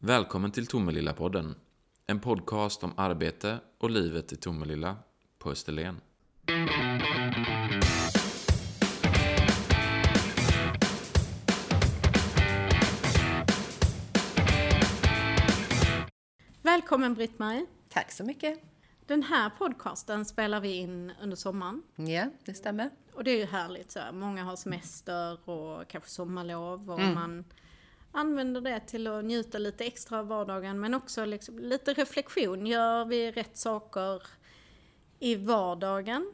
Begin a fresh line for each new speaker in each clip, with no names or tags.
Välkommen till Tomelilla-podden. En podcast om arbete och livet i Tomelilla på Österlen.
Välkommen Britt-Marie.
Tack så mycket.
Den här podcasten spelar vi in under sommaren.
Ja, det stämmer.
Och det är ju härligt så. här. Många har semester och kanske sommarlov och man använder det till att njuta lite extra av vardagen men också liksom lite reflektion. Gör vi rätt saker i vardagen?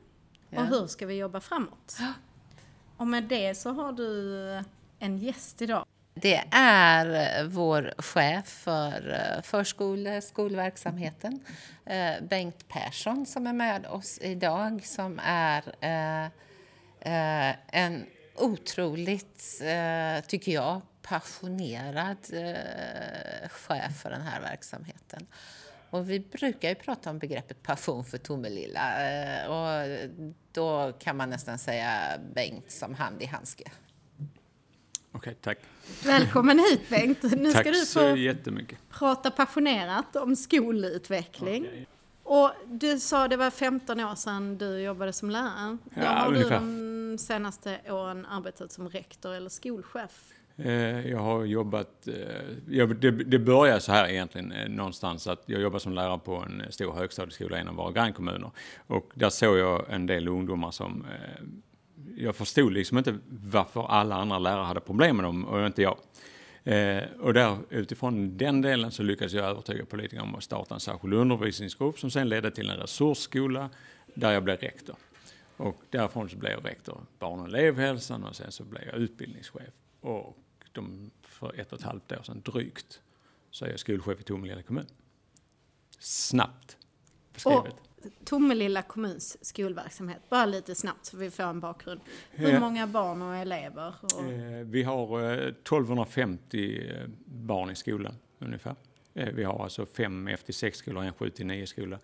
Ja.
Och hur ska vi jobba framåt? Och med det så har du en gäst idag.
Det är eh, vår chef för eh, förskole skolverksamheten, eh, Bengt Persson, som är med oss idag, som är en otroligt, tycker jag, passionerad eh, chef för den här verksamheten. Och vi brukar ju prata om begreppet passion för Tomelilla eh, och då kan man nästan säga Bengt som hand i handske.
Okej, tack.
Välkommen hit Bengt! Nu ska
tack
du
så
få
jättemycket.
prata passionerat om skolutveckling. Och du sa det var 15 år sedan du jobbade som lärare. Då
Ja,
har
ungefär.
du de senaste åren arbetat som rektor eller skolchef.
Eh, jag har jobbat, eh, det, började så här egentligen eh, någonstans att jag jobbade som lärare på en stor högstadieskola i en av våra grannkommuner. Och där såg jag en del ungdomar som, jag förstod liksom inte varför alla andra lärare hade problem med dem och inte jag. Och där, utifrån den delen så lyckades jag övertyga politikerna om att starta en särskild undervisningsgrupp som sen ledde till en resursskola där jag blev rektor. Och därifrån så blev jag rektor barn och elevhälsan och sen så blev jag utbildningschef. Och de, för ett och ett halvt år sedan drygt så är jag skolchef i Tomelilla kommun. Snabbt beskrivet.
Tomelilla kommuns skolverksamhet, bara lite snabbt så vi får en bakgrund. Hur många barn och elever? Och,
Eh, Vi har eh, 1250 eh, barn i skolan ungefär. Eh, Vi har alltså fem F till 6 skolor och en 7 till 9 skola.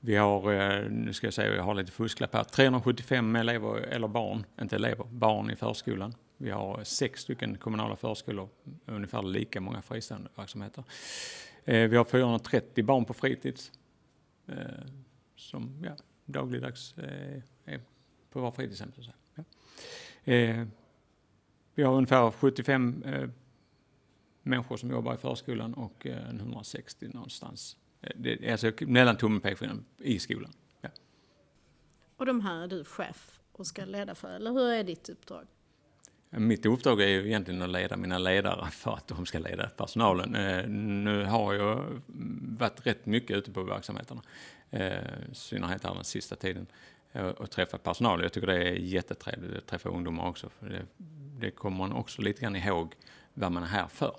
Vi har, eh, nu ska jag säga, jag har lite fusklapp här, 375 elever, eller barn, inte elever, barn i förskolan. Vi har sex stycken kommunala förskolor, ungefär lika många fristående verksamheter. Eh, vi har 430 barn på fritids eh, som ja, dagligdags eh, är på våra fritidshem. Så att säga. Ja. Vi har ungefär 75 människor som jobbar i förskolan och 160 någonstans. Det är alltså mellan tummen och pekfingret i skolan. Ja.
och de här är du chef och ska leda för, eller hur är ditt uppdrag?
Mitt uppdrag är ju egentligen att leda mina ledare för att de ska leda personalen. Eh, nu har jag varit rätt mycket ute på verksamheterna, eh, i synnerhet här den sista tiden, eh, och träffat personal. Jag tycker det är jättetrevligt att träffa ungdomar också, för det, det kommer man också lite grann ihåg vad man är här för.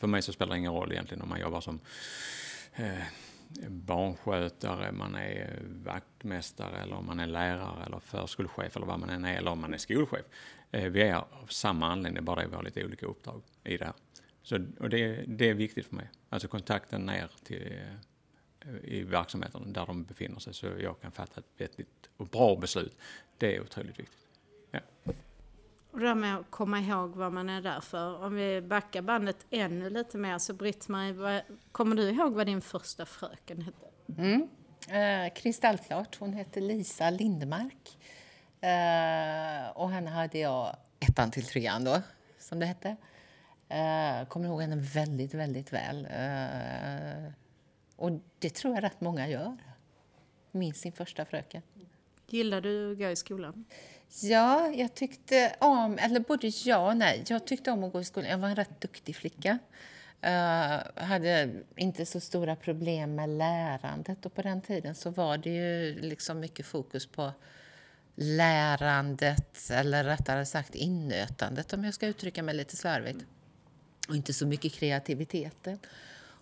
För mig så spelar det ingen roll egentligen om man jobbar som barnskötare, man är vaktmästare eller om man är lärare eller förskolechef eller vad man än är, eller om man är skolchef. Eh, Vi är av samma anledning, bara vi har lite olika uppdrag i det här. Så, och det, det är viktigt för mig. Alltså kontakten ner till, eh, i verksamheten där de befinner sig så jag kan fatta ett vettigt och bra beslut. Det är otroligt viktigt. Ja.
Och det där med att komma ihåg vad man är där för. Om vi backar bandet ännu lite mer så Britt-Marie, kommer du ihåg vad din första fröken hette?
Mm. Eh, kristallklart. Hon hette Lisa Lindmark. Eh, och henne hade jag ettan till trean då, som det hette. Eh, kommer ihåg henne väldigt, väldigt väl. Eh, och det tror jag rätt många gör. Minns sin första fröken.
Gillar du att gå i skolan?
Ja, jag tyckte om, eller både ja och nej. Jag tyckte om att gå i skolan. Jag var en rätt duktig flicka. Uh, hade inte så stora problem med lärandet och på den tiden så var det ju liksom mycket fokus på lärandet eller rättare sagt innötandet om jag ska uttrycka mig lite slarvigt. Och inte så mycket kreativiteten.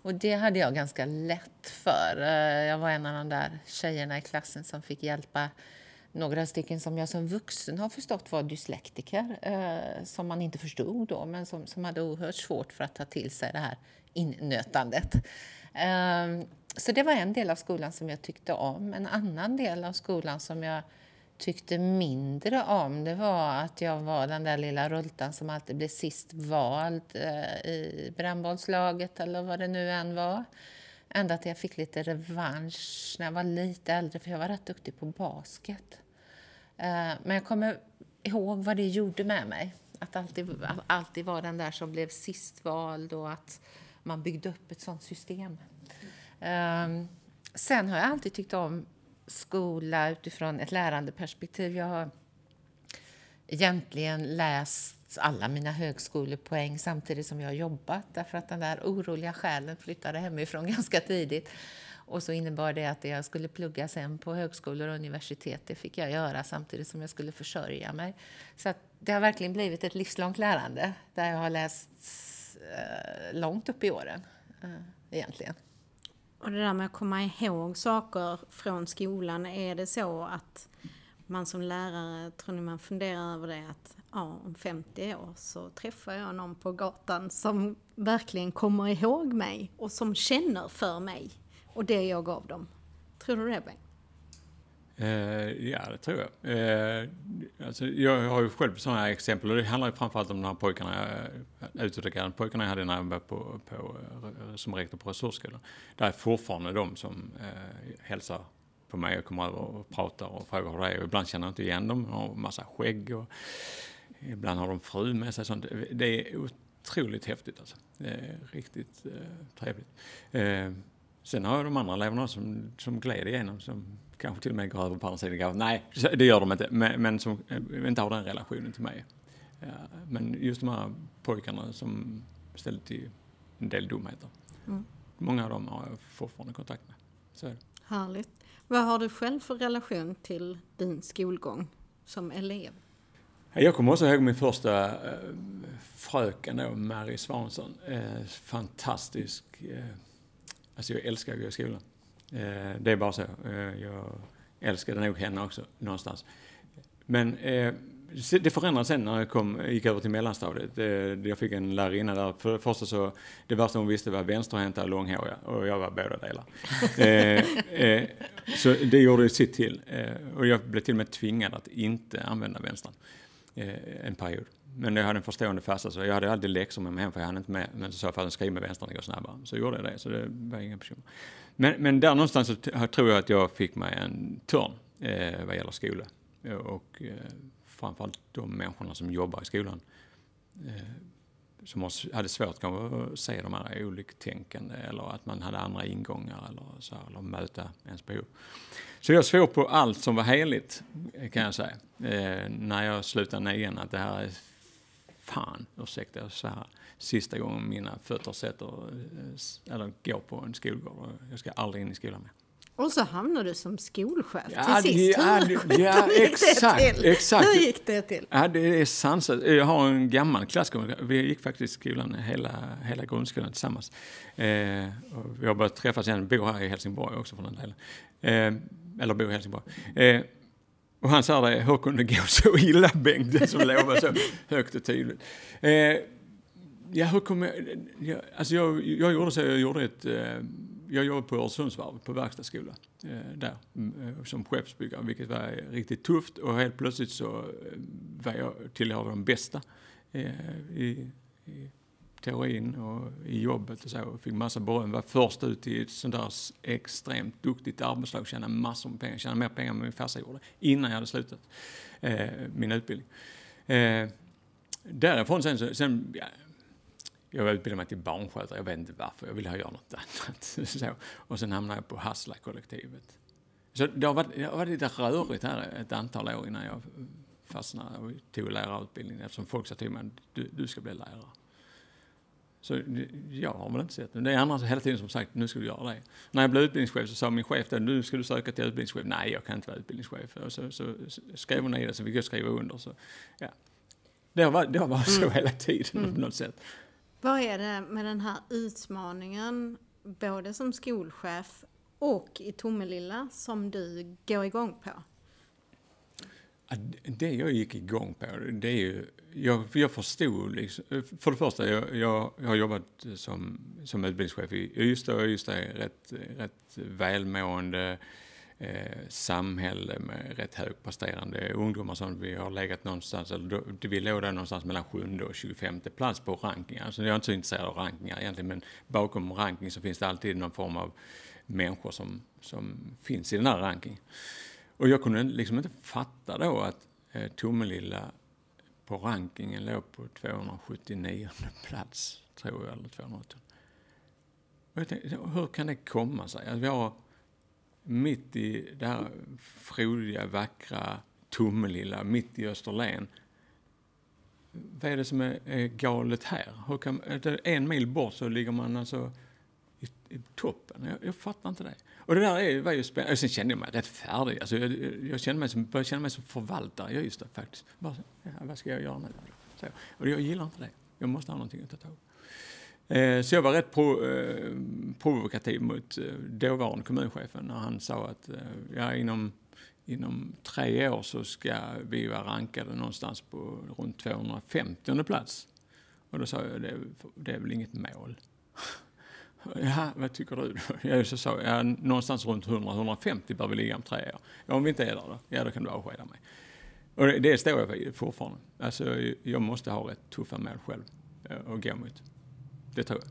Och det hade jag ganska lätt för. Eh, jag var en av de där tjejerna i klassen som fick hjälpa några stycken som jag som vuxen har förstått var dyslektiker, eh, som man inte förstod då, men som, som hade oerhört svårt för att ta till sig det här innötandet. Eh, så det var en del av skolan som jag tyckte om. En annan del av skolan som jag tyckte mindre om det var att jag var den där lilla rultan som alltid blev sist vald eh, i brännbollslaget eller vad det nu än var. Ända att jag fick lite revansch när jag var lite äldre för jag var rätt duktig på basket. Eh, men jag kommer ihåg vad det gjorde med mig. Att alltid, alltid vara den där som blev sist vald och att man byggde upp ett sånt system. Ehm, sen har jag alltid tyckt om skola utifrån ett lärandeperspektiv. Jag har egentligen läst alla mina högskolepoäng samtidigt som jag har jobbat därför att den där oroliga själen flyttade hemifrån ganska tidigt. Och så innebar det att det jag skulle plugga sen på högskolor och universitet, det fick jag göra samtidigt som jag skulle försörja mig. Så att det har verkligen blivit ett livslångt lärande där jag har läst eh, långt upp i åren eh, egentligen.
Och det där med att komma ihåg saker från skolan, är det så att man som lärare, tror ni man funderar över det att ja, om 50 år så träffar jag någon på gatan som verkligen kommer ihåg mig och som känner för mig och det jag gav dem. Tror du det, Bengt?
Eh, ja, det tror jag. Eh, alltså, jag har ju själv sådana här exempel och det handlar ju framförallt om de här pojkarna, eh, utåtagerande pojkarna jag hade när jag var på, på, eh, som rektor på resursskolan. Där är fortfarande de som eh, hälsar på mig och kommer över och pratar och frågar hur det är. Och ibland känner jag inte igen dem, de har massa skägg och ibland har de fru med sig. Sånt. Det är otroligt häftigt alltså. Det är riktigt eh, trevligt. Sen har jag de andra eleverna som, som gled igenom, som kanske till och med går över på andra sidan gatan. Nej, det gör de inte, men, men som eh, inte har den relationen till mig. Ja, men just de här pojkarna som ställde till en del dumheter. Mm. Många av dem har jag fortfarande kontakt med. Så är det.
Härligt. Vad har du själv för relation till din skolgång som elev?
Jag kommer också ihåg min första äh, fröken då, Mary Svansson. Äh, fantastisk. Alltså jag älskar att gå i skolan. Eh, det är bara så. Eh, jag älskade nog henne också någonstans. Men eh, det förändrades sen när jag kom, gick över till mellanstadiet. Jag fick en lärarinna där. För det första så, det värsta hon visste var vänsterhänta och långhåriga. Och jag var båda delar. så det gjorde sitt till. Och jag blev till och med tvingad att inte använda vänstern en period. Men jag hade en förstående farsa så jag hade alltid läxor med mig hem för jag hann inte med. Men så sa farsan skriv med vänstern, det går snabbare. Så gjorde jag det, så det var inga bekymmer. Men, men där någonstans så tror jag att jag fick mig en törn eh, vad gäller skola. Och eh, framförallt de människorna som jobbar i skolan. Eh, som hade svårt kanske att se de här oliktänkande eller att man hade andra ingångar eller så, eller möta ens behov. Så jag svor på allt som var heligt, kan jag säga, eh, när jag slutade nian, att det här är fan, ursäkta jag svär, sista gången mina fötter sätter, eh, eller går på en skolgård. Jag ska aldrig in i skolan mer.
Och så hamnar du som skolchef
ja,
till sist.
Ja,
hur,
ja,
hur
exakt, exakt.
Hur gick det till?
Ja, det är sansat. Jag har en gammal klasskamrat. Vi gick faktiskt i skolan hela, hela grundskolan tillsammans. Eh, vi har börjat träffas igen, bor här i Helsingborg också för den delen. Eh, eller bor i Helsingborg. Eh, och han sa det, hur kunde det gå så illa Bengt, det som lovade så högt och tydligt. Eh, ja, hur kom jag, ja, alltså jag, jag gjorde så, jag gjorde ett, eh, jag jobbade på Öresundsvarvet på verkstadsskola eh, där mm, eh, som skeppsbyggare, vilket var riktigt tufft och helt plötsligt så eh, var jag tillhörde de bästa eh, i, i teorin och i jobbet och så. Och fick massa beröm. Var först ut i ett sånt där extremt duktigt arbetslag. Tjänade massor med pengar. Tjänade mer pengar än min farsa gjorde. Innan jag hade slutat eh, min utbildning. Eh, därifrån sen, så, sen ja, jag utbildade mig till barnskötare. Jag vet inte varför. Jag ville göra något annat. så. Och sen hamnade jag på Hassla-kollektivet. Så det har, varit, det har varit lite rörigt här ett antal år innan jag fastnade och tog lärarutbildningen eftersom folk sa till mig att du, du ska bli lärare. Så jag har väl inte sett det. Det är andra hela tiden som sagt, nu ska du göra det. När jag blev utbildningschef så sa min chef det, nu ska du söka till utbildningschef. Nej, jag kan inte vara utbildningschef. Och så, så skrev hon i det, så fick jag skriva under. Så, ja. Det har varit, det har varit så mm. hela tiden mm. på något sätt.
Vad är det med den här utmaningen, både som skolchef och i Tomelilla, som du går igång på?
Det jag gick igång på, det är ju... Jag, jag förstod liksom, För det första, jag, jag, jag har jobbat som, som utbildningschef i Ystad och Ystad är rätt, rätt välmående eh, samhälle med rätt högpresterande ungdomar som vi har legat någonstans, eller då, vi låg där någonstans mellan sjunde och 25 plats på rankingar. Så jag är inte så intresserad av rankingar egentligen, men bakom ranking så finns det alltid någon form av människor som, som finns i den här rankingen. Och jag kunde liksom inte fatta då att eh, Tomelilla på rankingen låg på 279 plats, tror jag, eller 280. Och jag tänkte, hur kan det komma sig? Alltså, vi har mitt i det här frodiga, vackra Tomelilla, mitt i Österlen. Vad är det som är, är galet här? Hur kan, en mil bort så ligger man alltså i, i toppen. Jag, jag, fattar inte det. Och det där är, var ju spännande. Och sen kände jag mig rätt färdig. Alltså jag, jag kände mig som, började känna mig som förvaltare. Ja, just det, faktiskt. Bara, ja, vad ska jag göra nu? Så, och jag gillar inte det. Jag måste ha någonting att ta tag i. Eh, så jag var rätt pro, eh, provokativ mot eh, dåvarande kommunchefen när han sa att eh, ja, inom, inom tre år så ska vi vara rankade någonstans på runt 250 plats. Och då sa jag, det, det är väl inget mål. Ja, vad tycker du? Jag så sa ja, någonstans runt 100-150 bör vi ligga om tre år. Ja, om vi inte är där då, ja då kan du avskeda mig. Och det, det står jag för fortfarande. Alltså, jag måste ha rätt tuffa mål själv att gå mot. Det tror jag.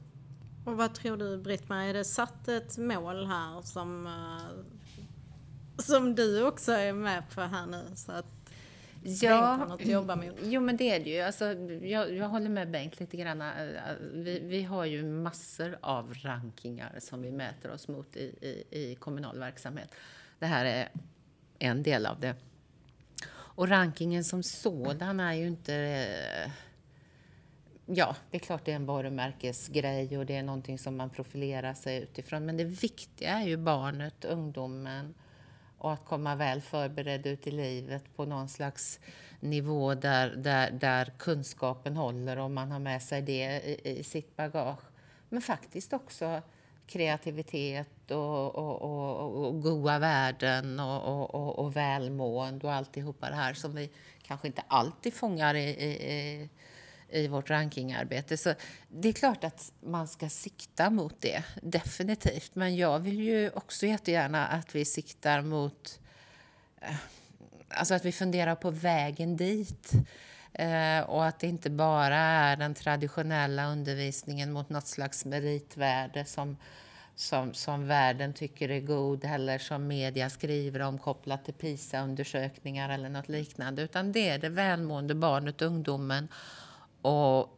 Och vad tror du Britt-Marie, är det satt ett mål här som, uh, som du också är med på här nu? Så att
Ja, något att jobba mot. jo men det är det ju. Alltså, jag, jag håller med Bengt lite grann. Vi, vi har ju massor av rankingar som vi mäter oss mot i, i, i kommunal verksamhet. Det här är en del av det. Och rankingen som sådan är ju inte... Ja, det är klart det är en varumärkesgrej och det är någonting som man profilerar sig utifrån. Men det viktiga är ju barnet, ungdomen och att komma väl förberedd ut i livet på någon slags nivå där, där, där kunskapen håller och man har med sig det i, i sitt bagage. Men faktiskt också kreativitet och, och, och, och goda värden och, och, och, välmående och alltihopa det här som vi kanske inte alltid fångar i, i, i vårt rankingarbete. Så det är klart att man ska sikta mot det, definitivt. Men jag vill ju också jättegärna att vi siktar mot... Eh, alltså att vi funderar på vägen dit. Eh, och att det inte bara är den traditionella undervisningen mot något slags meritvärde som, som, som världen tycker är god eller som media skriver om kopplat till PISA-undersökningar eller något liknande. Utan det är det välmående barnet, ungdomen och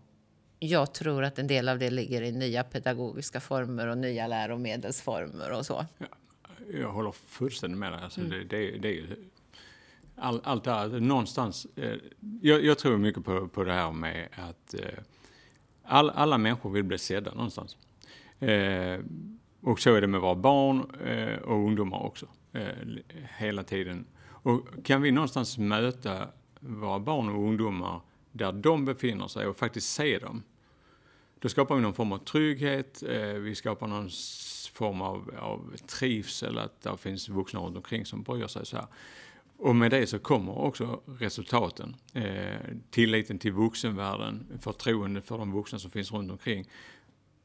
jag tror att en del av det ligger i nya pedagogiska former och nya läromedelsformer och så. Ja,
jag håller fullständigt med dig. Alltså mm. det, det, det, är all, allt det här, någonstans. Eh, jag, jag, tror mycket på, på det här med att eh, all, alla människor vill bli sedda någonstans. Eh, och så är det med våra barn eh, och ungdomar också. Eh, hela tiden. Och kan vi någonstans möta våra barn och ungdomar där de befinner sig och faktiskt se dem. Då skapar vi någon form av trygghet, eh, vi skapar någon form av, av trivsel, att det finns vuxna runt omkring som bryr sig så här. Och med det så kommer också resultaten. Eh, tilliten till vuxenvärlden, förtroende för de vuxna som finns runt omkring.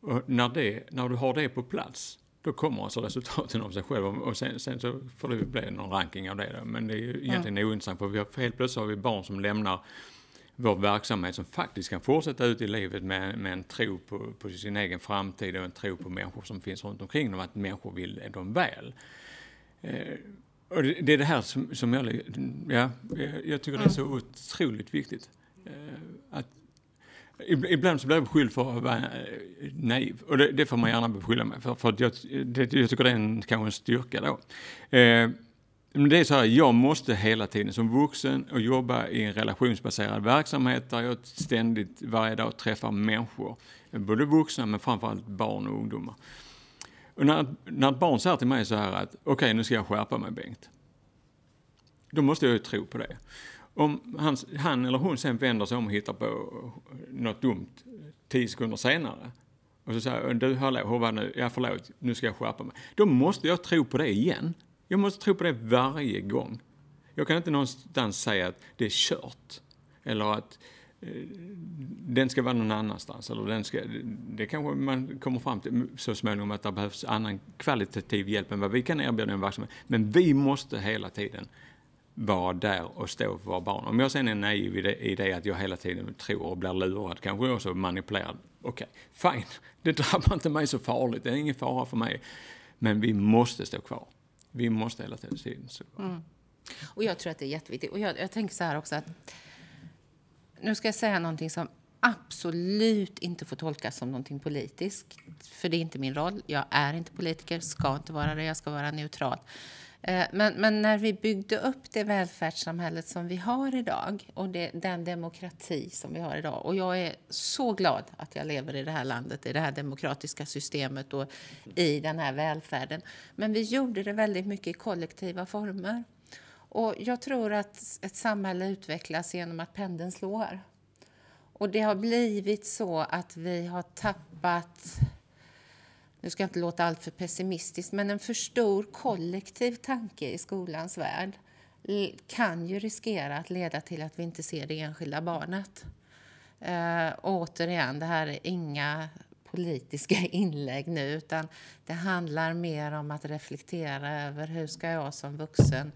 Och när, det, när du har det på plats, då kommer alltså resultaten av sig själv. Och sen, sen så får det bli någon ranking av det. Då. Men det är ju egentligen mm. ointressant för vi har, helt plötsligt har vi barn som lämnar vår verksamhet som faktiskt kan fortsätta ut i livet med, med en tro på, på, sin egen framtid och en tro på människor som finns runt omkring dem, att människor vill dem väl. Eh, och det, det, är det här som, som jag, ja, jag tycker det är så otroligt viktigt. Eh, att, Ibland så blir jag beskylld för att vara eh, naiv och det, det får man gärna beskylla mig för, för jag, det, jag tycker det är en, kanske en styrka då. Eh, det är så här, jag måste hela tiden som vuxen och jobba i en relationsbaserad verksamhet där jag ständigt varje dag träffar människor. Både vuxna men framförallt barn och ungdomar. Och när, när ett barn säger till mig så här att okej okay, nu ska jag skärpa mig Bengt. Då måste jag ju tro på det. Om han, han eller hon sen vänder sig om och hittar på något dumt tio sekunder senare och så säger du hallå, hur var det nu? Ja förlåt, nu ska jag skärpa mig. Då måste jag tro på det igen. Jag måste tro på det varje gång. Jag kan inte någonstans säga att det är kört. Eller att eh, den ska vara någon annanstans. Eller den ska, det kanske man kommer fram till så småningom att det behövs annan kvalitativ hjälp än vad vi kan erbjuda en verksamhet. Men vi måste hela tiden vara där och stå för våra barn. Om jag sen är naiv i det, i det att jag hela tiden tror och blir lurad, kanske också manipulerad. Okej, okay, fine. Det drabbar inte mig så farligt. Det är ingen fara för mig. Men vi måste stå kvar. Vi måste hela tiden stå. Mm.
Och jag tror att det är jätteviktigt. Och jag, jag tänker så här också att nu ska jag säga någonting som absolut inte får tolkas som någonting politiskt. För det är inte min roll. Jag är inte politiker, ska inte vara det. Jag ska vara neutral. Eh, men, men, när vi byggde upp det välfärdssamhället som vi har idag och det, den demokrati som vi har idag. Och jag är så glad att jag lever i det här landet, i det här demokratiska systemet och i den här välfärden. Men vi gjorde det väldigt mycket i kollektiva former. Och jag tror att ett samhälle utvecklas genom att pendeln slår. Och det har blivit så att vi har tappat nu ska jag inte låta allt för pessimistiskt, men en för stor kollektiv tanke i skolans värld kan ju riskera att leda till att vi inte ser det enskilda barnet. Uh, återigen, det här är inga politiska inlägg nu, utan det handlar mer om att reflektera över hur ska jag som vuxen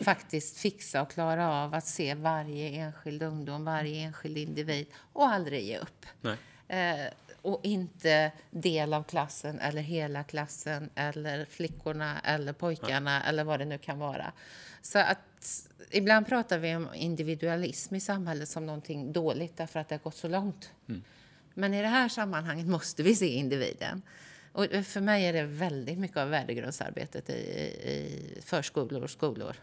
faktiskt fixa och klara av att se varje enskild ungdom, varje enskild individ och aldrig ge upp.
Eh,
och inte del av klassen eller hela klassen eller flickorna eller pojkarna Nej. eller vad det nu kan vara. Så att ibland pratar vi om individualism i samhället som någonting dåligt därför att det har gått så långt. Mm. Men i det här sammanhanget måste vi se individen. Och för mig är det väldigt mycket av värdegrundsarbetet i, i förskolor och skolor.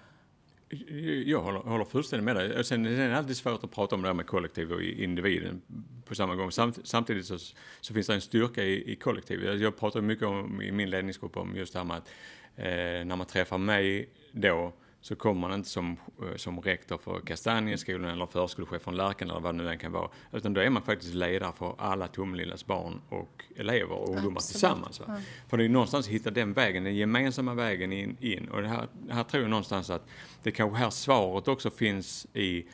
Jag håller, håller fullständigt med dig. Sen är det alltid svårt att prata om det här med kollektiv och individen på samma gång. Samt, samtidigt så, så, finns det en styrka i, i kollektivet. Jag pratar mycket om, i min ledningsgrupp om just det här med att eh, när man träffar mig då så kommer man inte som, eh, som rektor för Kastanjeskolan eller förskolechef från Lärken eller vad det nu än kan vara. Utan då är man faktiskt ledare för alla Tomelillas barn och elever och ungdomar Absolut. tillsammans. Ja. För det är någonstans att hitta den vägen, den gemensamma vägen in. in. Och det här, här tror jag någonstans att det kanske här svaret också finns i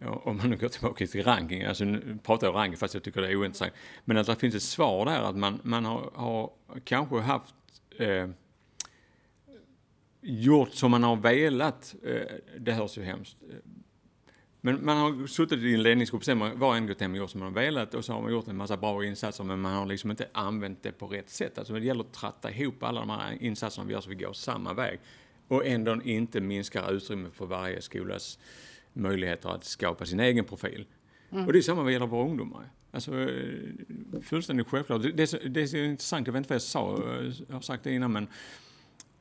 om man nu går tillbaka till ranking, alltså nu pratar jag ranking fast jag tycker det är ointressant. Men att det finns ett svar där att man, man har, har kanske haft eh, gjort som man har velat. Eh, det hörs ju hemskt. Men man har suttit i en ledningsgrupp, sen var och en hem och gjort som man har velat och så har man gjort en massa bra insatser men man har liksom inte använt det på rätt sätt. Alltså det gäller att tratta ihop alla de här insatserna vi gör så vi går samma väg. Och ändå inte minskar utrymmet för varje skolas möjligheter att skapa sin egen profil. Mm. Och det är samma vad gäller våra ungdomar. Alltså eh, fullständigt självklart. Det, det, det är intressant, jag vet inte vad jag sa, jag har sagt det innan men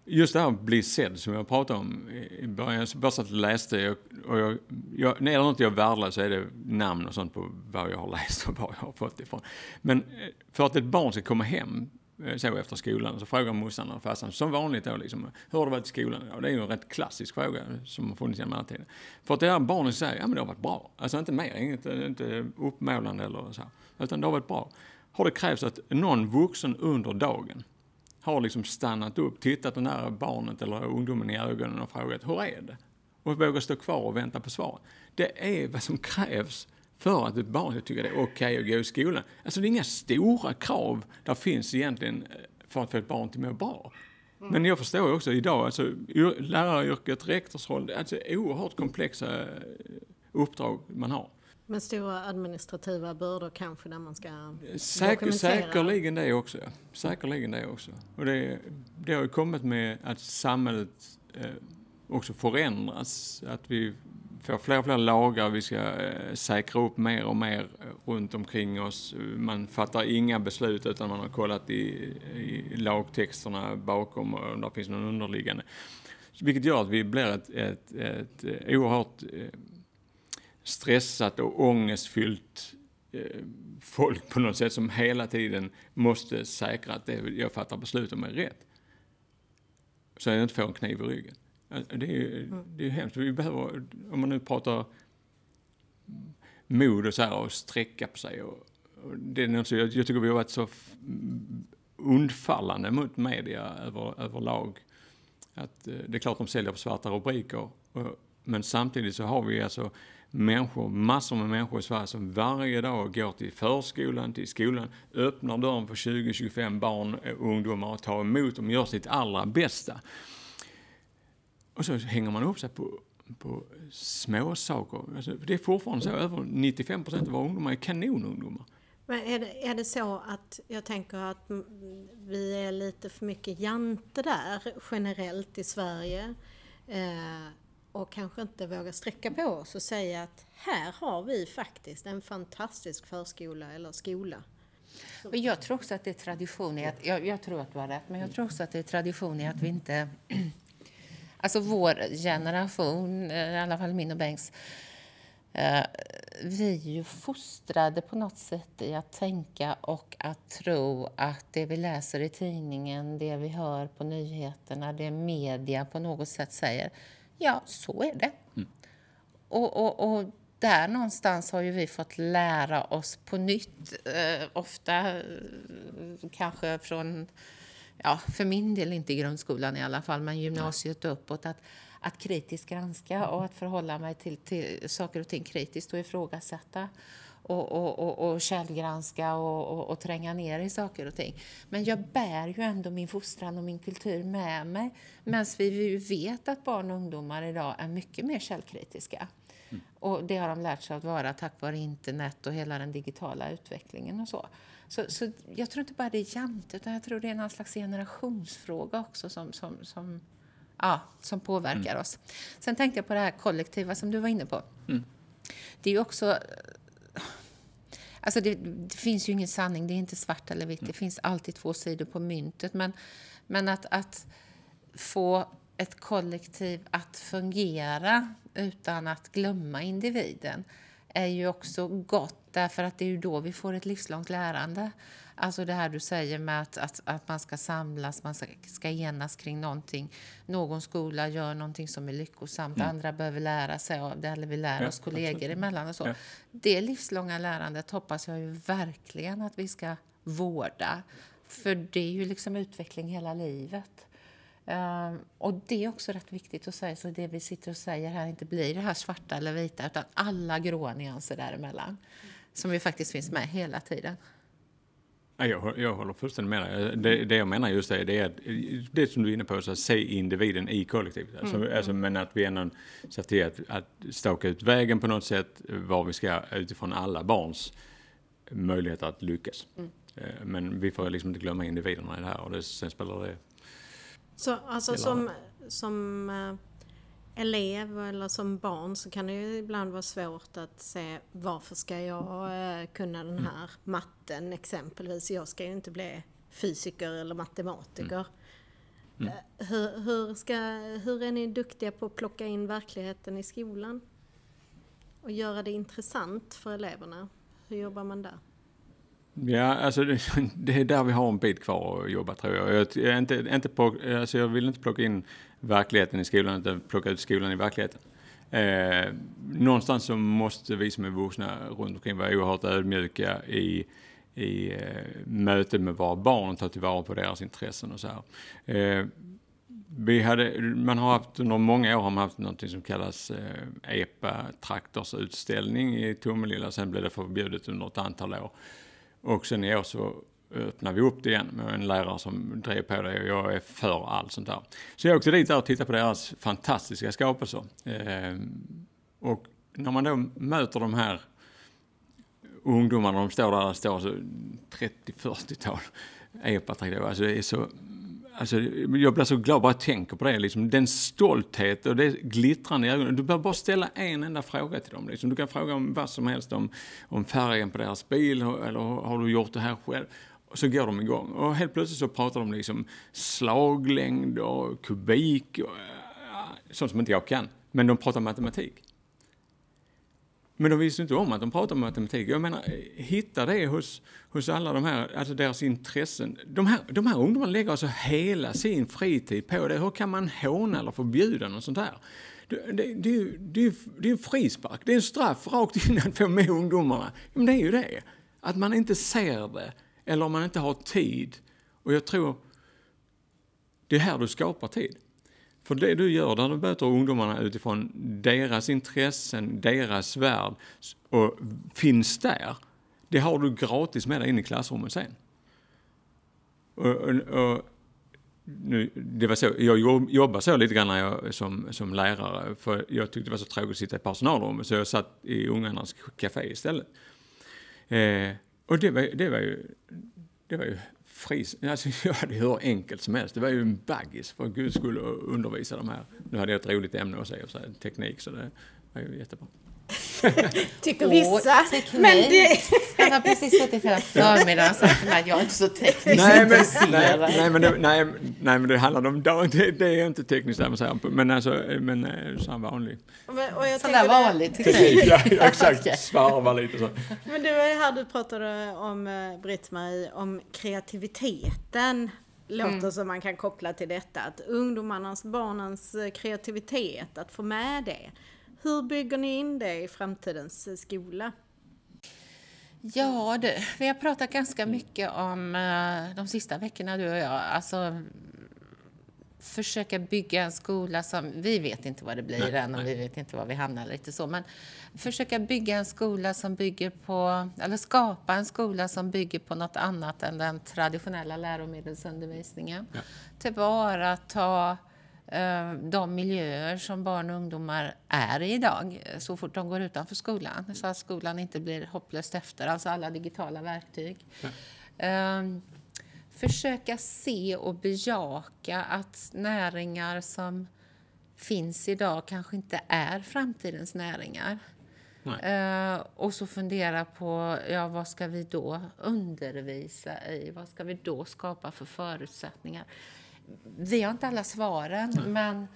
just det här att bli sedd som jag pratade om i början. Jag bara satt och läste och jag, jag, när det är något jag värdelös så är det namn och sånt på vad jag har läst och var jag har fått ifrån. Men eh, för att ett barn ska komma hem eh, så efter skolan så frågar morsan och farsan som vanligt då liksom, hur har det varit i skolan Och Det är ju en rätt klassisk fråga som har funnits genom alla tider. För att det här barnet säger, ja men det har varit bra. Alltså inte mer, inget, inte uppmålande eller så. Utan det har varit bra. Har det krävts att någon vuxen under dagen har liksom stannat upp, tittat det här barnet eller ungdomen i ögonen och frågat hur är det? Och vågar stå kvar och vänta på svar. Det är vad som krävs för att ett barn ska tycka det är okej okay att gå i skolan. Alltså det är inga stora krav där finns egentligen eh, för att få ett barn till att må bra. Mm. Men jag förstår också idag, alltså läraryrket, rektorsroll, alltså oerhört komplexa eh, uppdrag man har.
Med stora administrativa bördor kanske där man ska
Säker? Säkerligen det också. Säkerligen det också. Och det, det har ju kommit med att samhället eh, också förändras. Att vi får fler och fler lagar, vi ska eh, säkra upp mer och mer runt omkring oss. Man fattar inga beslut utan man har kollat i, i lagtexterna bakom och om det finns någon underliggande. Vilket gör att vi blir ett, ett, ett, ett oerhört eh, stressat och ångestfyllt eh, folk på något sätt som hela tiden måste säkra att det jag fattar beslut om är rätt. Så jag inte får en kniv i ryggen. Det är ju mm. det är hemskt. Vi behöver, om man nu pratar mod och så här och sträcka på sig. Och, och det är något, jag, jag tycker vi har varit så undfallande mot media över, överlag. Att, eh, det är klart de säljer på svarta rubriker. Och, men samtidigt så har vi alltså människor, massor med människor i Sverige som varje dag går till förskolan, till skolan, öppnar dörren för 20-25 barn och ungdomar och tar emot dem och gör sitt allra bästa. Och så hänger man upp sig på, på små saker. Alltså, det är fortfarande så, över 95 procent av våra ungdomar är kanonungdomar.
Men är det, är det så att jag tänker att vi är lite för mycket jante där generellt i Sverige? Eh, och kanske inte vågar sträcka på oss och säga att här har vi faktiskt en fantastisk förskola eller skola.
Men jag tror också att det är tradition i att, jag, jag, tror att du har rätt, men jag tror också att det är tradition i att vi inte... Alltså vår generation, eh, i alla fall min och Bengts, eh, vi är ju fostrade på något sätt i att tänka och att tro att det vi läser i tidningen, det vi hör på nyheterna, det media på något sätt säger, Ja, så är det. Mm. Och, och, och, där någonstans har ju vi fått lära oss på nytt, eh, ofta eh, kanske från, ja, för min del inte grundskolan i alla fall, men gymnasiet och uppåt, att, att kritiskt granska och att förhålla mig till, till saker och ting kritiskt och ifrågasätta och, och, och, och källgranska och, och, och tränga ner i saker och ting. Men jag bär ju ändå min fostran och min kultur med mig. Medan vi vet att barn och ungdomar idag är mycket mer källkritiska. Mm. Och det har de lärt sig att vara tack vare internet och hela den digitala utvecklingen och så. Så, så jag tror inte bara det är jante, utan jag tror det är någon slags generationsfråga också som, som, som, ja, som påverkar mm. oss. Sen tänkte jag på det här kollektiva som du var inne på. Mm. Det är ju också Alltså det, det, finns ju ingen sanning, det är inte svart eller vitt. Det finns alltid två sidor på myntet. Men, men att, att få ett kollektiv att fungera utan att glömma individen är ju också gott därför att det är ju då vi får ett livslångt lärande. Alltså det här du säger med att, att, att man ska samlas, man ska, ska enas kring någonting. Någon skola gör någonting som är lyckosamt, mm. andra behöver lära sig av det, eller vi lär ja, oss kollegor absolut. emellan och så. Ja. Det livslånga lärandet hoppas jag ju verkligen att vi ska vårda. För det är ju liksom utveckling hela livet. Um, och det är också rätt viktigt att säga, så det vi sitter och säger här inte blir det här svarta eller vita, utan alla gråa nyanser däremellan. Som ju faktiskt finns med hela tiden.
Jag, jag håller fullständigt med dig. Det, det jag menar just det, det är att det som du är inne på, så att se individen i kollektivet. Alltså, mm. alltså, men att vi ändå ser till att, att staka ut vägen på något sätt, var vi ska utifrån alla barns möjligheter att lyckas. Mm. Eh, men vi får liksom inte glömma individerna i det här och det, sen spelar det...
Så alltså som, som eh, elev eller som barn så kan det ju ibland vara svårt att se varför ska jag eh, kunna den mm. här matten exempelvis. Jag ska ju inte bli fysiker eller matematiker. Mm. Mm. Eh, hur, hur, ska, hur är ni duktiga på att plocka in verkligheten i skolan? Och göra det intressant för eleverna? Hur jobbar man där?
Ja, alltså det, det, är där vi har en bit kvar att jobba tror jag. Jag, jag, inte, inte på, alltså jag vill inte plocka in verkligheten i skolan, utan plocka ut skolan i verkligheten. Eh, någonstans så måste vi som är vuxna runt omkring vara oerhört ödmjuka i, i eh, mötet med våra barn och ta tillvara på deras intressen och så här. Eh, vi hade, man har haft, under många år har man haft något som kallas eh, EPA traktorsutställning i Tomelilla, sen blev det förbjudet under ett antal år. Och sen i år så öppnade vi upp det igen med en lärare som drev på det och jag är för allt sånt där. Så jag åkte dit där och tittade på deras fantastiska skapelser. Ehm, och när man då möter de här ungdomarna, de står där, det står så 30-40-tal epatraktorer, alltså det är så Alltså, jag blir så glad bara jag tänker på det. Liksom. Den stolthet och det glittrande i ögonen. Du behöver bara ställa en enda fråga till dem. Liksom. Du kan fråga om vad som helst, om, om färgen på deras bil eller har du gjort det här själv? Och så går de igång. Och helt plötsligt så pratar de liksom slaglängd och kubik och eh, sånt som inte jag kan. Men de pratar matematik. Men de visste inte om att de pratade matematik. Jag menar, hitta det hos, hos alla de här, alltså deras intressen. De här, de här ungdomarna lägger alltså hela sin fritid på det. Hur kan man håna eller förbjuda något sånt här? Det, det, det, det, det är en frispark, det är en straff rakt in att få med ungdomarna. Men det är ju det. Att man inte ser det, eller om man inte har tid. Och jag tror, det är här du skapar tid. För det du gör när du möter ungdomarna utifrån deras intressen, deras värld och finns där, det har du gratis med dig in i klassrummet sen. Och, och, och nu, det var så, jag jobbade så lite grann när jag, som, som lärare, för jag tyckte det var så tråkigt att sitta i personalrummet, så jag satt i ungarnas café istället. Eh, och det var, det var ju, det var ju fris, alltså jag hade hur enkelt som helst. Det var ju en baggis för guds skull att undervisa de här. Nu hade jag ett roligt ämne att säga, teknik, så det var ju jättebra.
Tycker vissa.
Men det... Han har precis suttit hela förmiddagen och sagt att jag är inte så tekniskt
nej, men, nej, nej, men det, nej, nej, men det handlar om, det, det är inte tekniskt där man säger, men alltså, men eh, så vanlig.
Sådär vanlig
teknik. ja, exakt, svarva lite så.
Men det var här du pratade om, eh, Britt-Marie, om kreativiteten låter mm. som man kan koppla till detta. Att ungdomarnas, barnens eh, kreativitet, att få med det. Hur bygger ni in det i framtidens eh, skola?
Ja, det, vi har pratat ganska mycket om uh, de sista veckorna du och jag. Alltså, försöka bygga en skola som, vi vet inte vad det blir nej, än och nej. vi vet inte var vi hamnar lite så, men försöka bygga en skola som bygger på, eller skapa en skola som bygger på något annat än den traditionella läromedelsundervisningen. Ja. Tillvarata Eh, de miljöer som barn och ungdomar är i idag så fort de går utanför skolan. Så att skolan inte blir hopplöst efter, alltså alla digitala verktyg. Um, försöka se och bejaka att näringar som finns idag kanske inte är framtidens näringar. Uh, och så fundera på, ja vad ska vi då undervisa i? Vad ska vi då skapa för förutsättningar? Vi har inte alla svaren, Nej. men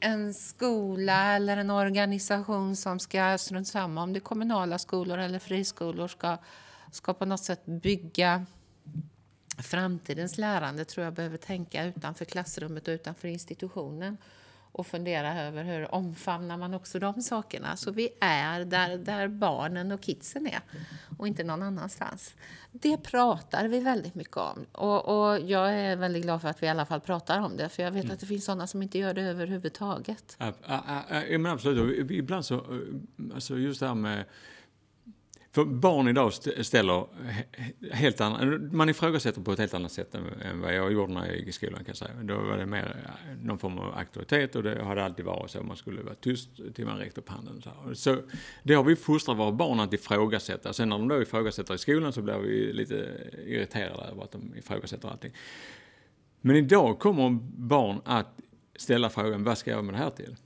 en skola eller en organisation som ska, strunt samma om det är kommunala skolor eller friskolor, ska, ska på något sätt bygga framtidens lärande tror jag behöver tänka utanför klassrummet och utanför institutionen och fundera över hur omfamnar man också de sakerna. Så vi är där, där barnen och kidsen är och inte någon annanstans. Det pratar vi väldigt mycket om och, och jag är väldigt glad för att vi i alla fall pratar om det för jag vet mm. att det finns sådana som inte gör det överhuvudtaget.
Ja, men absolut, ibland så, alltså just det här med för barn idag ställer helt andra, man ifrågasätter på ett helt annat sätt än vad jag gjorde när jag gick i skolan kan jag säga. Då var det mer eh, någon form av auktoritet och det hade alltid varit så. Man skulle vara tyst till man räckte upp handen. Så, så det har vi fostrat våra barn att ifrågasätta. Sen när de då ifrågasätter i skolan så blir vi lite irriterade över att de ifrågasätter allting. Men idag kommer barn att ställa frågan, vad ska jag med det här till?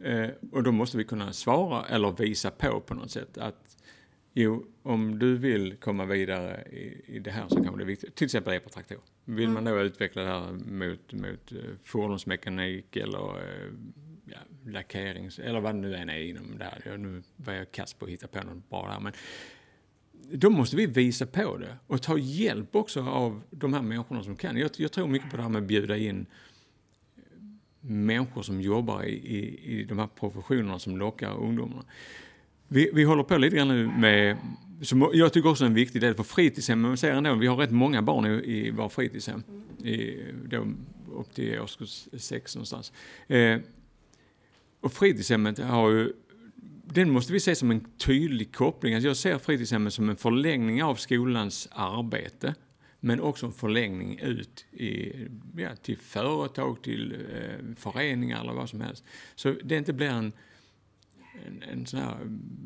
Eh, och då måste vi kunna svara eller visa på på något sätt att Jo, om du vill komma vidare i, i det här så kan det är viktigt. Till exempel epatraktor. Vill mm. man då utveckla det här mot, mot uh, fordonsmekanik eller uh, ja, lackerings eller vad det nu än är inom det här. Nu var jag kass på att hitta på något bra där. Men då måste vi visa på det och ta hjälp också av de här människorna som kan. Jag, jag tror mycket på det här med att bjuda in människor som jobbar i, i, i de här professionerna som lockar ungdomarna. Vi, vi håller på lite grann nu med, som jag tycker också är en viktig del för fritidshem, ser ändå, vi har rätt många barn i, i våra fritidshem, i, då, upp till årskurs sex någonstans. Eh, och fritidshemmet har ju, den måste vi se som en tydlig koppling. Alltså jag ser fritidshemmet som en förlängning av skolans arbete, men också en förlängning ut i, ja, till företag, till eh, föreningar eller vad som helst. Så det inte blir en en, en sån här,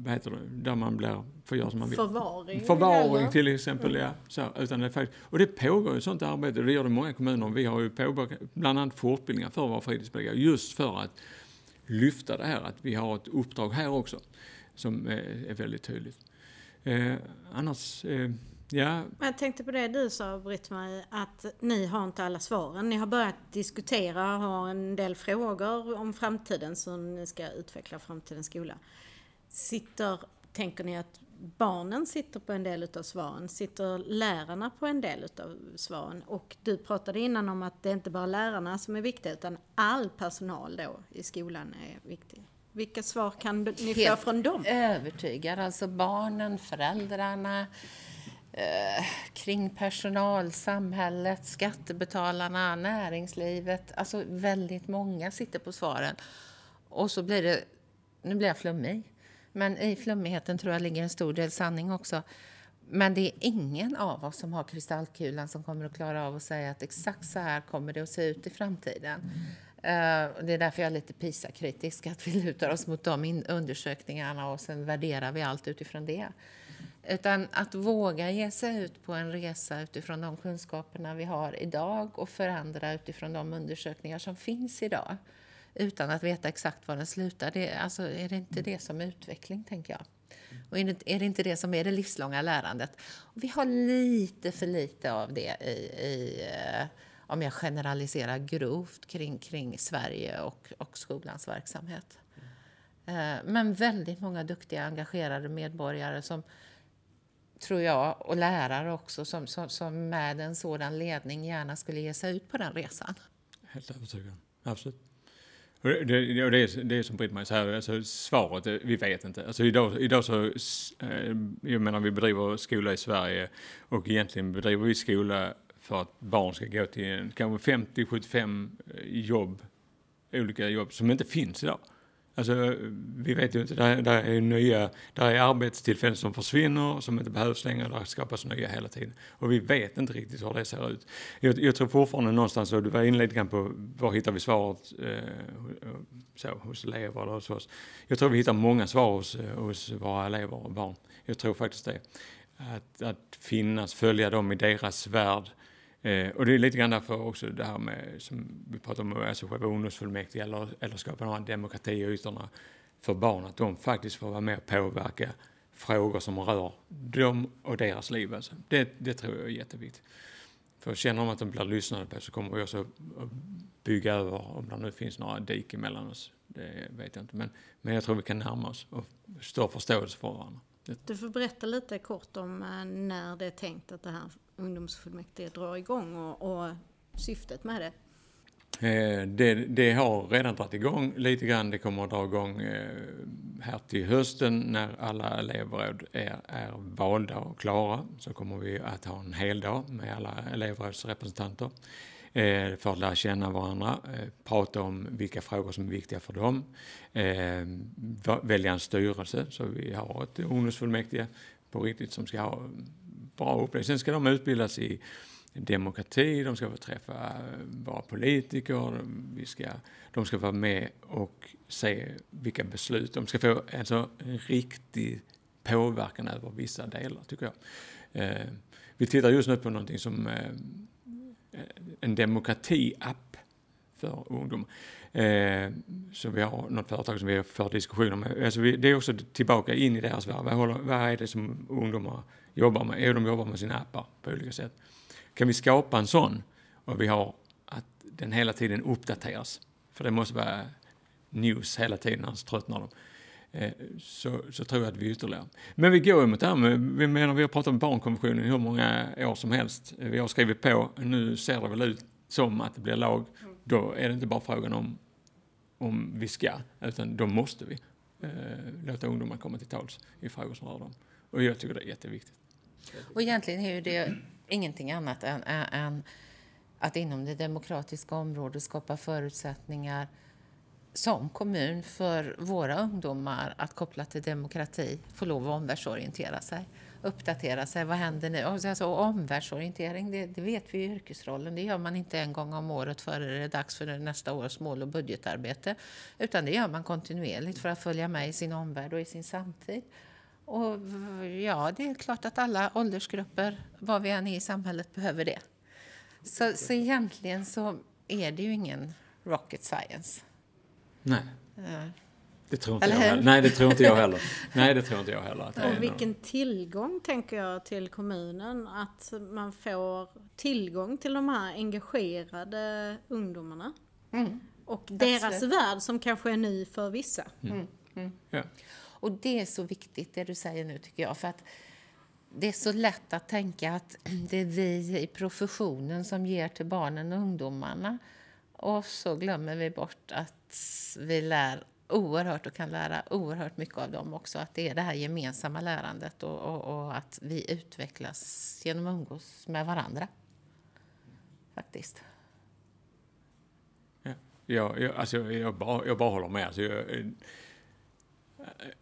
vad heter det, där man blir, får göra som man vill.
Förvaring?
Förvaring till exempel, mm. ja. Så, utan det faktiskt, och det pågår ju sånt arbete, det gör det många kommuner. Vi har ju påbörjat bland annat fortbildningar för våra fritidspedagoger, just för att lyfta det här, att vi har ett uppdrag här också, som är, är väldigt tydligt. Eh, annars, eh, Ja.
Jag tänkte på det du sa Britt-Marie, att ni har inte alla svaren. Ni har börjat diskutera och har en del frågor om framtiden som ni ska utveckla framtidens skola. Sitter, tänker ni att barnen sitter på en del utav svaren? Sitter lärarna på en del utav svaren? Och du pratade innan om att det inte bara är lärarna som är viktiga utan all personal då i skolan är viktig. Vilka svar kan ni få från dem?
övertygad. Alltså barnen, föräldrarna, eh, kring personal, samhället, skattebetalarna, näringslivet. Alltså väldigt många sitter på svaren. Och så blir det, nu blir jag flummig, men i flummigheten tror jag ligger en stor del sanning också. Men det är ingen av oss som har kristallkulan som kommer att klara av att säga att exakt så här kommer det att se ut i framtiden. Eh, det är därför jag är lite PISA-kritisk, att vi lutar oss mot de undersökningarna och sen värderar vi allt utifrån det. Utan att våga ge sig ut på en resa utifrån de kunskaperna vi har idag och förändra utifrån de undersökningar som finns idag utan att veta exakt var den slutar. Det, alltså, är det inte det som är utveckling, tänker jag? Och är det, inte det som är det livslånga lärandet? Och vi har lite för lite av det i, i eh, om jag generaliserar grovt kring, kring Sverige och, och skolans verksamhet. Eh, men väldigt många duktiga, engagerade medborgare som tror jag, och lärare också, som, som, som med en sådan ledning gärna skulle ge sig ut på den resan.
Helt övertygad. Absolut. Och det, det, det, är, det är som Britt-Marie säger, alltså svaret, eh, vi vet inte. Alltså idag, idag så, eh, jag menar vi bedriver skola i Sverige och egentligen bedriver vi skola för att barn ska gå till kanske 50-75 eh, jobb, olika jobb som inte finns idag. Alltså, vi vet ju inte, där, där är nya, där är arbetstillfällen som försvinner, som inte behövs längre, där skapas nya hela tiden. Och vi vet inte riktigt hur det ser ut. Jag, jag tror fortfarande någonstans, och du var inne lite grann på var hittar vi svaret eh, så, hos elever eller hos oss. Jag tror vi hittar många svar hos, eh, hos våra elever och barn. Jag tror faktiskt det. Att, att finnas, följa dem i deras värld, Eh, och det är lite grann därför också det här med, som vi pratar om, alltså själva ungdomsfullmäktige eller, eller skapa de här demokratiytorna för barn, att de faktiskt får vara med och påverka frågor som rör dem och deras liv. Alltså. Det, det tror jag är jätteviktigt. För känner de att de blir lyssnade på så kommer vi också att bygga över, om det nu finns några diken mellan oss, det vet jag inte. Men, men jag tror vi kan närma oss och stå förståelse för varandra.
Du får berätta lite kort om eh, när det är tänkt att det här ungdomsfullmäktige drar igång och, och syftet med det?
Eh, det, det, har redan dragit igång lite grann. Det kommer att dra igång eh, här till hösten när alla elevråd är, är valda och klara. Så kommer vi att ha en hel dag med alla elevrådsrepresentanter eh, för att lära känna varandra, prata om vilka frågor som är viktiga för dem, välja en styrelse så vi har ett ungdomsfullmäktige på riktigt som ska ha bra upplägg. Sen ska de utbildas i demokrati, de ska få träffa eh, våra politiker, vi ska, de ska vara med och se vilka beslut, de ska få alltså, en riktig påverkan över vissa delar, tycker jag. Eh, vi tittar just nu på någonting som eh, en demokrati-app för ungdomar. Eh, så vi har något företag som vi för diskussioner med. Alltså vi, det är också tillbaka in i deras värld. Vad, vad är det som ungdomar jobbar med? Jo, de jobbar med sina appar på olika sätt. Kan vi skapa en sån och vi har att den hela tiden uppdateras, för det måste vara news hela tiden, annars tröttnar de. Eh, så, så tror jag att vi ytterligare. Men vi går ju mot det här med, vi menar vi har pratat om barnkonventionen i hur många år som helst. Eh, vi har skrivit på, nu ser det väl ut som att det blir lag. Då är det inte bara frågan om om vi ska, utan då måste vi eh, låta ungdomar komma till tals i frågor som rör dem. Och jag tycker det är jätteviktigt.
Och egentligen är ju det ingenting annat än, än att inom det demokratiska området skapa förutsättningar som kommun för våra ungdomar att koppla till demokrati få lov att omvärldsorientera sig uppdatera sig. Vad händer nu? Alltså, alltså omvärldsorientering, det, det vet vi i yrkesrollen. Det gör man inte en gång om året före det är dags för nästa års mål och budgetarbete. Utan det gör man kontinuerligt för att följa med i sin omvärld och i sin samtid. Och ja, det är klart att alla åldersgrupper, var vi än är i samhället, behöver det. Så, så egentligen så är det ju ingen rocket science.
Nej. Uh. Det tror inte Eller jag heller. Nej, det tror inte jag heller. Nej, det tror inte jag heller. Att
och vilken någon... tillgång, tänker jag, till kommunen. Att man får tillgång till de här engagerade ungdomarna. Mm. Och deras Absolut. värld som kanske är ny för vissa. Mm.
Mm. mm. Ja. Och det är så viktigt, det du säger nu, tycker jag. För att det är så lätt att tänka att det är vi i professionen som ger till barnen och ungdomarna. Och så glömmer vi bort att vi lär oerhört och kan lära oerhört mycket av dem också. Att det är det här gemensamma lärandet och, och, och att vi utvecklas genom att umgås med varandra. Faktiskt.
Ja, jag, alltså, jag, bara, jag bara håller med. Alltså, jag, eh,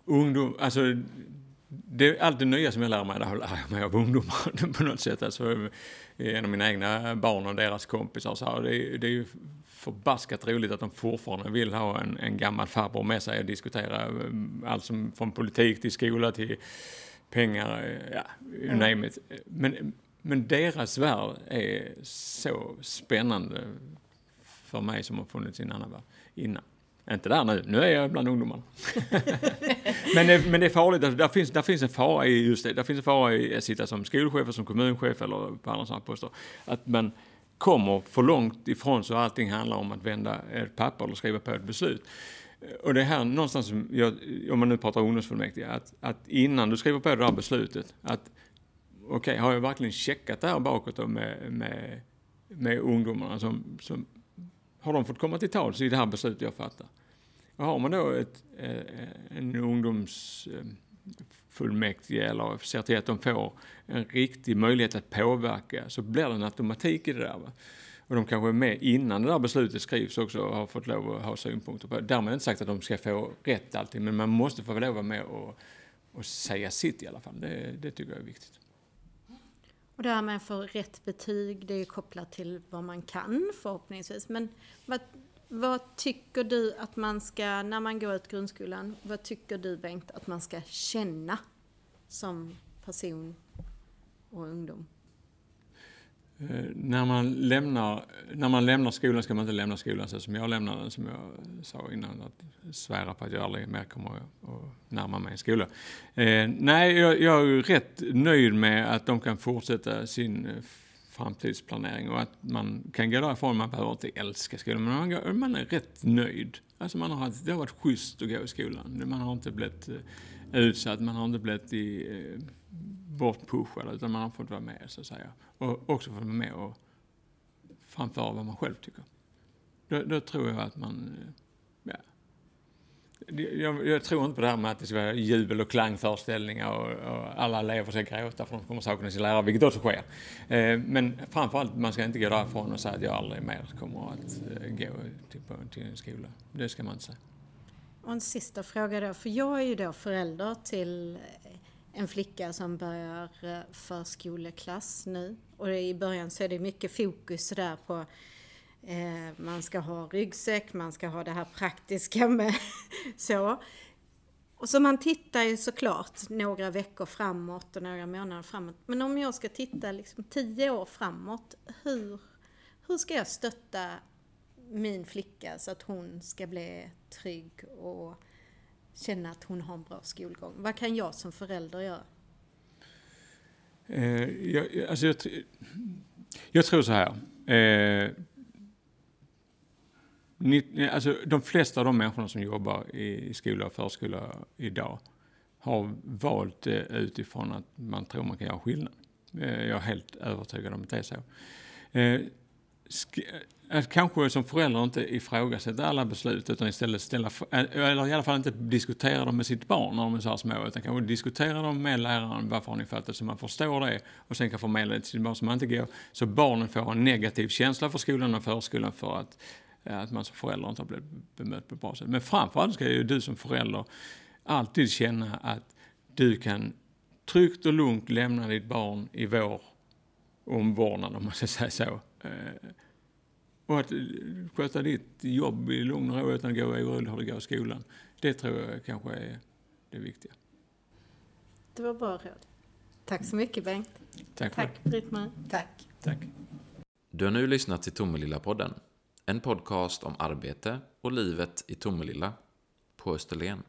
ungdom, alltså, det allt det nya som jag lär mig, det lär jag mig av ungdomar på något sätt. Alltså, genom mina egna barn och deras kompisar. Så här, det, det är ju förbaskat roligt att de fortfarande vill ha en, en gammal farbror med sig och diskutera eh, allt som från politik till skola till pengar, eh, ja, you mm. name it. Men, men deras värld är så spännande för mig som har funnits i en annan värld innan. Inte där nu, nu är jag bland ungdomarna. men, det, men det är farligt, alltså, där finns, där finns en fara i just det. Där finns en fara i att sitta som skolchef, som kommunchef eller på andra sådana poster. Att man kommer för långt ifrån så allting handlar om att vända ett papper eller skriva på ett beslut. Och det är här någonstans, som jag, om man nu pratar ungdomsfullmäktige, att, att innan du skriver på det här beslutet, att okej, okay, har jag verkligen checkat det här bakåt med, med, med ungdomarna som, som har de fått komma till tals i det här beslutet jag fattar? Och har man då ett, eh, en ungdomsfullmäktige eh, eller ser till att de får en riktig möjlighet att påverka så blir det en automatik i det där. Va? Och de kanske är med innan det där beslutet skrivs också och har fått lov att ha synpunkter på det. Därmed inte sagt att de ska få rätt alltid, men man måste få lov att vara med och, och säga sitt i alla fall. Det, det tycker jag är viktigt.
Och det här med att få rätt betyg, det är ju kopplat till vad man kan förhoppningsvis. Men vad, vad tycker du att man ska, när man går ut grundskolan, vad tycker du Bengt att man ska känna som person och ungdom?
Eh, när, man lämnar, när man lämnar skolan ska man inte lämna skolan så som jag lämnade den, som jag sa innan, att svära på att jag aldrig mer kommer att närma mig en skola. Eh, nej, jag, jag, är rätt nöjd med att de kan fortsätta sin eh, framtidsplanering och att man kan gå därifrån, man behöver inte älska skolan, men man, man är rätt nöjd. Alltså man har, det har varit schysst att gå i skolan. Man har inte blivit eh, utsatt, man har inte blivit i, eh, bortpushad, utan man har fått vara med så att säga. Och också fått vara med och framföra vad man själv tycker. Då, då tror jag att man, eh, ja. Jag, jag, tror inte på det här med att det ska vara jubel och klangföreställningar och, och alla elever ska gråta för de kommer sakna sin lärare, vilket också sker. Eh, men framförallt, man ska inte gå därifrån och säga att jag aldrig mer kommer att eh, gå till, till en skola. Det ska man inte säga.
Och en sista fråga då, för jag är ju då förälder till en flicka som börjar eh, förskoleklass nu. Och i början så är det mycket fokus där på eh, man ska ha ryggsäck, man ska ha det här praktiska med så. Och så man tittar ju såklart några veckor framåt och några månader framåt. Men om jag ska titta liksom tio år framåt, hur, hur ska jag stötta min flicka så att hon ska bli trygg och känna att hon har en bra skolgång? Vad kan jag som förälder göra?
Eh, jag, alltså jag, jag, tror så här. Eh, ni, alltså de flesta av de människorna som jobbar i skola och förskola idag har valt det utifrån att man tror man kan göra skillnad. Eh, jag är helt övertygad om att det är så. Eh, att kanske som förälder inte ifrågasätta alla beslut utan istället ställa, eh, eller i alla fall inte diskutera dem med sitt barn när de är så här små, utan kanske diskutera dem med läraren, varför har ni fattat, så man förstår det och sen kan förmedla det till sitt barn så man inte går, så barnen får en negativ känsla för skolan och förskolan för att, eh, att man som förälder inte har blivit bemött på ett bra sätt. Men framförallt ska ju du som förälder alltid känna att du kan tryggt och lugnt lämna ditt barn i vår omvårdnad, om man ska säga så eh, och att eh, sköta ditt jobb i lugn och ro utan att gå orolig hur det går i skolan. Det tror jag kanske är det viktiga.
Det var bra råd. Tack så mycket Bengt.
Tack,
Tack Britt-Marie.
Tack.
Tack.
Du har nu lyssnat till Tomelilla-podden. En podcast om arbete och livet i Tomelilla på Österlen.